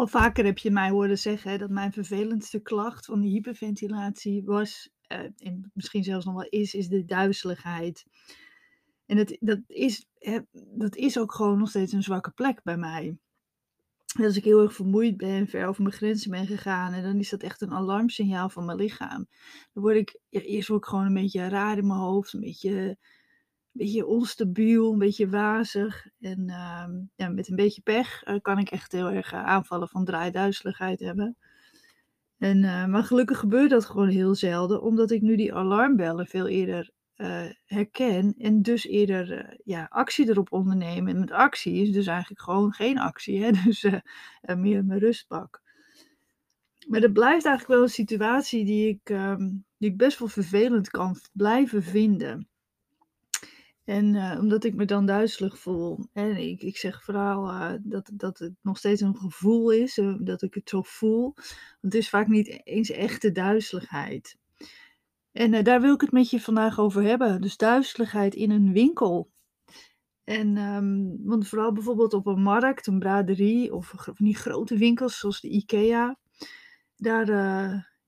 Al vaker heb je mij horen zeggen dat mijn vervelendste klacht van die hyperventilatie was, eh, en misschien zelfs nog wel is, is de duizeligheid. En dat, dat, is, hè, dat is ook gewoon nog steeds een zwakke plek bij mij. Als ik heel erg vermoeid ben, ver over mijn grenzen ben gegaan, en dan is dat echt een alarmsignaal van mijn lichaam. Dan word ik, eerst word ik gewoon een beetje raar in mijn hoofd, een beetje, een beetje onstabiel, een beetje wazig. En ehm, ja, met een beetje pech eh, kan ik echt heel erg eh, aanvallen van draaiduizeligheid hebben. En, eh, maar gelukkig gebeurt dat gewoon heel zelden, omdat ik nu die alarmbellen veel eerder herken en dus eerder ja, actie erop ondernemen. En met actie is dus eigenlijk gewoon geen actie, hè? dus meer mijn rustpak. Maar dat blijft eigenlijk wel een situatie die ik, ehm, die ik best wel vervelend kan blijven vinden. En eh, omdat ik me dan duizelig voel. En ik, ik zeg vooral eh, dat, dat het nog steeds een gevoel is, eh, dat ik het zo voel. Want het is vaak niet eens echte duizeligheid. En daar wil ik het met je vandaag over hebben. Dus duizeligheid in een winkel. En, ehm, want vooral bijvoorbeeld op een markt, een braderie of van die grote winkels zoals de IKEA. Daar,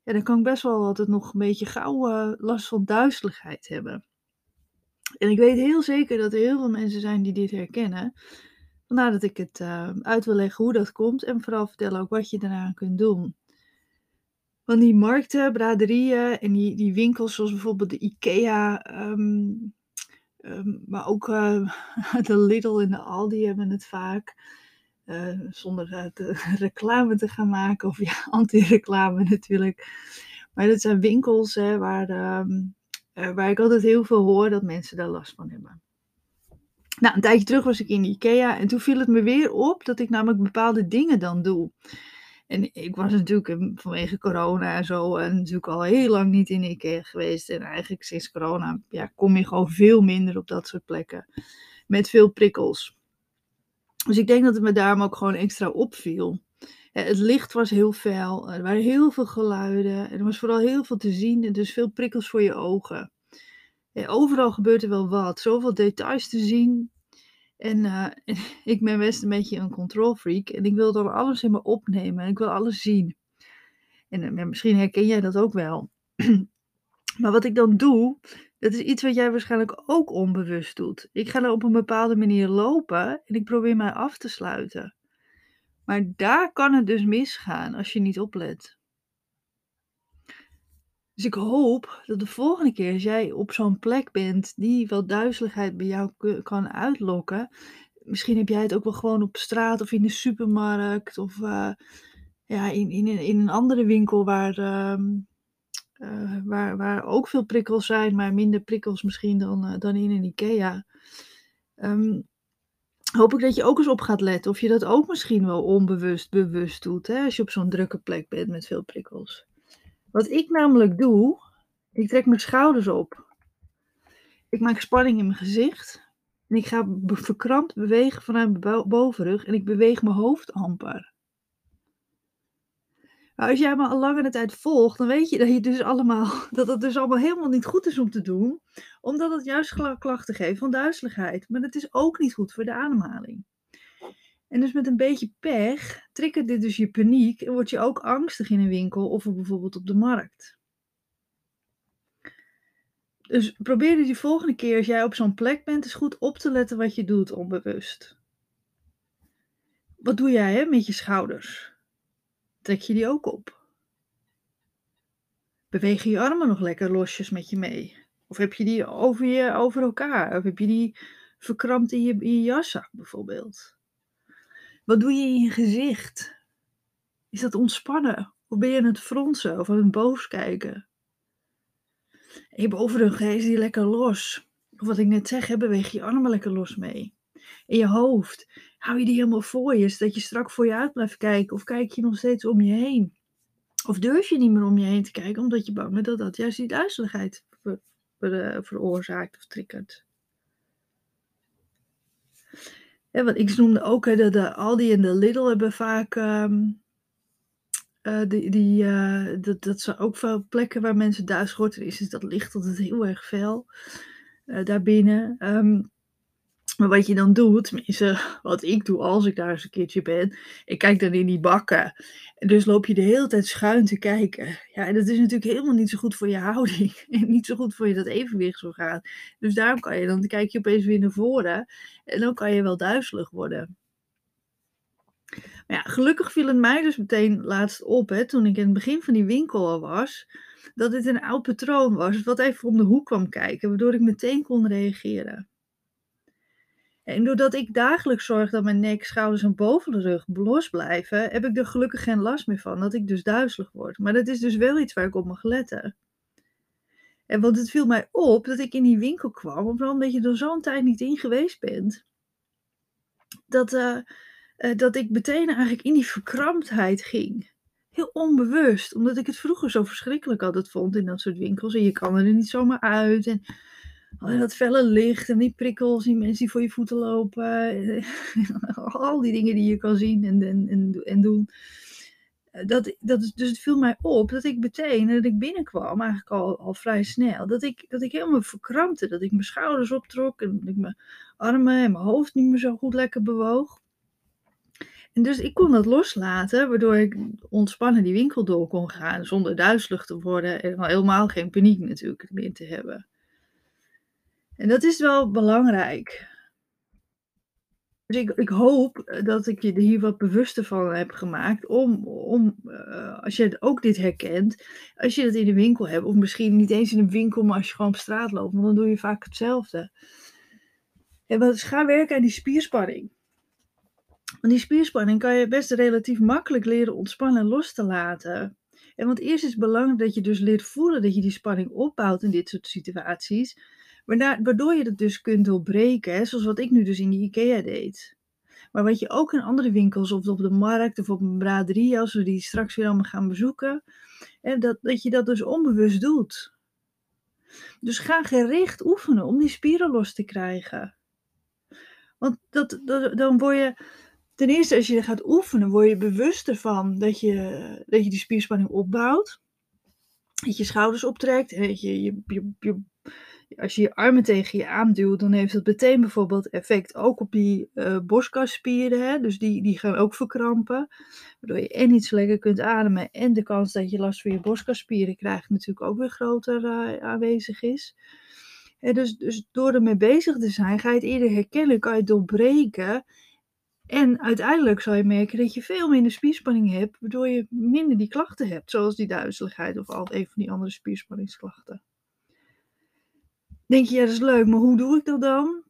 ja, dan kan ik best wel altijd nog een beetje gauw last van duizeligheid hebben. En ik weet heel zeker dat er heel veel mensen zijn die dit herkennen. Vandaar dat ik het eh, uit wil leggen hoe dat komt en vooral vertellen ook wat je daaraan kunt doen. Want die markten, braderieën en die, die winkels zoals bijvoorbeeld de IKEA, ehm, ehm, maar ook eh, de Lidl en de Aldi hebben het vaak. eh, zonder reclame te gaan maken, of ja, anti-reclame natuurlijk. Maar dat zijn winkels hè, waar, ehm, eh, waar ik altijd heel veel hoor dat mensen daar last van hebben. Nou, een tijdje terug was ik in IKEA en toen viel het me weer op dat ik namelijk bepaalde dingen dan doe. En ik was natuurlijk eh, vanwege corona en zo en natuurlijk al heel lang niet in IKEA geweest. En eigenlijk sinds corona ja, kom je gewoon veel minder op dat soort plekken. Met veel prikkels. Dus ik denk dat het me daarom ook gewoon extra opviel. Eh, Het licht was heel fel, er waren heel veel geluiden en er was vooral heel veel te zien en dus veel prikkels voor je ogen. Eh, Overal gebeurt er wel wat, zoveel details te zien. En eh, ik ben best een beetje een control freak en ik wil dan alles in me opnemen en ik wil alles zien. En eh, misschien herken jij dat ook wel. Maar wat ik dan doe, dat is iets wat jij waarschijnlijk ook onbewust doet. Ik ga er op een bepaalde manier lopen en ik probeer mij af te sluiten. Maar daar kan het dus misgaan als je niet oplet. Dus ik hoop dat de volgende keer als jij op zo'n plek bent die wel duizeligheid bij jou kan uitlokken. Misschien heb jij het ook wel gewoon op straat of in de supermarkt of eh, ja, in, in, in een andere winkel waar, ehm, eh, waar, waar ook veel prikkels zijn, maar minder prikkels misschien dan, eh, dan in een IKEA. Ehm, hoop ik dat je ook eens op gaat letten of je dat ook misschien wel onbewust bewust doet, hè, als je op zo'n drukke plek bent met veel prikkels. Wat ik namelijk doe, ik trek mijn schouders op. Ik maak spanning in mijn gezicht. En ik ga verkrampt bewegen vanuit mijn bo- bovenrug en ik beweeg mijn hoofd amper. Maar als jij me al langere tijd volgt, dan weet je dat, je dus allemaal, dat het dus allemaal helemaal niet goed is om te doen. Omdat het juist kla- klachten geeft van duizeligheid. Maar het is ook niet goed voor de ademhaling. En dus met een beetje pech triggert dit dus je paniek en word je ook angstig in een winkel of bijvoorbeeld op de markt. Dus probeer er die volgende keer als jij op zo'n plek bent eens goed op te letten wat je doet onbewust. Wat doe jij hè, met je schouders? Trek je die ook op? Beweeg je armen nog lekker losjes met je mee? Of heb je die over, je, over elkaar? Of heb je die verkrampt in je, in je bijvoorbeeld? Wat doe je in je gezicht? Is dat ontspannen? Of ben je aan het fronsen of aan het boos kijken? En je bovenrug, is die lekker los? Of wat ik net zeg, beweeg je armen lekker los mee. In je hoofd, hou je die helemaal voor je, zodat je strak voor je uit blijft kijken? Of kijk je nog steeds om je heen? Of durf je niet meer om je heen te kijken, omdat je bang bent dat dat juist die duizeligheid eh, veroorzaakt of triggert? Ja, want ik noemde ook hè, dat de Aldi en de Lidl hebben vaak ehm, eh, die, die, eh, dat, dat zijn ook veel plekken waar mensen duizelig worden. Is, is dat licht altijd heel erg fel eh, daarbinnen. Ehm, Maar wat je dan doet, tenminste wat ik doe als ik daar eens een keertje ben, ik kijk dan in die bakken. En dus loop je de hele tijd schuin te kijken. Ja, en dat is natuurlijk helemaal niet zo goed voor je houding en niet zo goed voor je dat evenwichtsorgaan. Dus daarom kan je dan kijk je opeens weer naar voren en dan kan je wel duizelig worden. Maar ja, gelukkig viel het mij dus meteen laatst op, hè, toen ik in het begin van die winkel al was, dat dit een oud patroon was, wat even om de hoek kwam kijken, waardoor ik meteen kon reageren. En doordat ik dagelijks zorg dat mijn nek, schouders en boven de rug los blijven, heb ik er gelukkig geen last meer van, dat ik dus duizelig word. Maar dat is dus wel iets waar ik op mag letten. En want het viel mij op dat ik in die winkel kwam, omdat je er zo'n tijd niet in geweest bent, dat, uh, uh, dat ik meteen eigenlijk in die verkramptheid ging. Heel onbewust, omdat ik het vroeger zo verschrikkelijk altijd vond in dat soort winkels. En je kan er niet zomaar uit. En Oh, dat felle licht en die prikkels, die mensen die voor je voeten lopen. al die dingen die je kan zien en, en, en, en doen. Eh, dat, dat dus het viel mij op dat ik meteen, dat ik binnenkwam, eigenlijk al, al vrij snel, dat ik, dat ik helemaal verkrampte. Dat ik mijn schouders optrok en dat ik mijn armen en mijn hoofd niet meer zo goed lekker bewoog. En dus ik kon dat loslaten, waardoor ik ontspannen die winkel door kon gaan, zonder duizelig te worden en helemaal geen paniek natuurlijk meer te hebben. En dat is wel belangrijk. Dus ik, ik hoop eh, dat ik je er hier wat bewuster van heb gemaakt. Om, om uh, als je ook dit herkent, als je dat in de winkel hebt, of misschien niet eens in een winkel, maar als je gewoon op straat loopt, want dan doe je vaak hetzelfde. En wat is, ga werken aan die spierspanning. Want die spierspanning kan je best relatief makkelijk leren ontspannen en los te laten. En want eerst is het belangrijk dat je dus leert voelen dat je die spanning opbouwt in dit soort situaties. Waardoor je het dus kunt doorbreken, zoals wat ik nu dus in de IKEA deed. Maar wat je ook in andere winkels of op de markt of op een braderie, als we die straks weer allemaal gaan bezoeken, hè, dat, dat je dat dus onbewust doet. Dus ga gericht oefenen om die spieren los te krijgen. Want dat, dat, dan word je, ten eerste als je gaat oefenen, word je bewuster van dat je, dat je die spierspanning opbouwt. Dat je schouders optrekt en dat je, je, je als je je armen tegen je aanduwt, dan heeft dat meteen bijvoorbeeld effect ook op die uh, borstkastspieren. Hè? Dus die, die gaan ook verkrampen. Waardoor je en niet zo lekker kunt ademen. En de kans dat je last van je borstkastspieren krijgt natuurlijk ook weer groter uh, aanwezig is. Dus, dus door ermee bezig te zijn, ga je het eerder herkennen, kan je het doorbreken. En uiteindelijk zal je merken dat je veel minder spierspanning hebt, waardoor je minder die klachten hebt, zoals die duizeligheid of al een van die andere spierspanningsklachten denk je, ja, dat is leuk, maar hoe doe ik dat dan?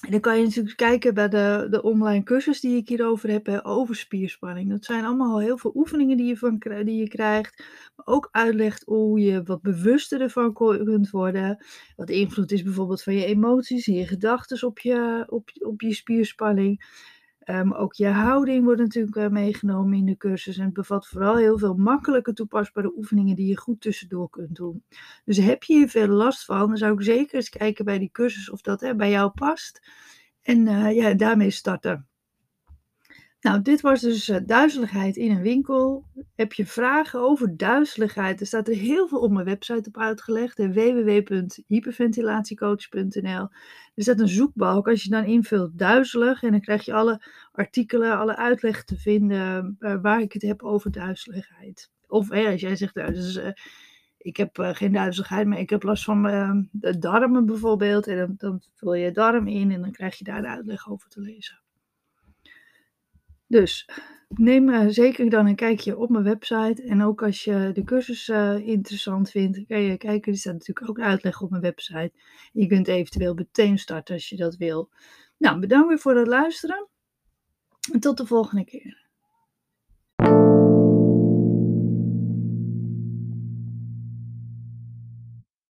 En dan kan je natuurlijk kijken bij de, de online cursus die ik hierover heb, hè, over spierspanning. Dat zijn allemaal al heel veel oefeningen die je, van, die je krijgt. Maar ook uitlegt hoe je wat bewuster ervan kunt worden. Wat invloed is bijvoorbeeld van je emoties en je gedachten op je, op, op je spierspanning. Um, ook je houding wordt natuurlijk uh, meegenomen in de cursus. En het bevat vooral heel veel makkelijke toepasbare oefeningen die je goed tussendoor kunt doen. Dus heb je hier veel last van, dan zou ik zeker eens kijken bij die cursus of dat hè, bij jou past. En uh, ja, daarmee starten. Nou, dit was dus uh, duizeligheid in een winkel. Heb je vragen over duizeligheid? Er staat er heel veel op mijn website op uitgelegd. www.hyperventilatiecoach.nl Er staat een zoekbalk. Als je dan invult duizelig en dan krijg je alle artikelen, alle uitleg te vinden uh, waar ik het heb over duizeligheid. Of als jij zegt, dus, ik heb geen duizeligheid, maar ik heb last van de darmen bijvoorbeeld. En dan, dan vul je darm in en dan krijg je daar de uitleg over te lezen. Dus neem uh, zeker dan een kijkje op mijn website. En ook als je de cursus uh, interessant vindt, kan je kijken. Er staat natuurlijk ook uitleg op mijn website. Je kunt eventueel meteen starten als je dat wil. Nou, bedankt weer voor het luisteren. En tot de volgende keer.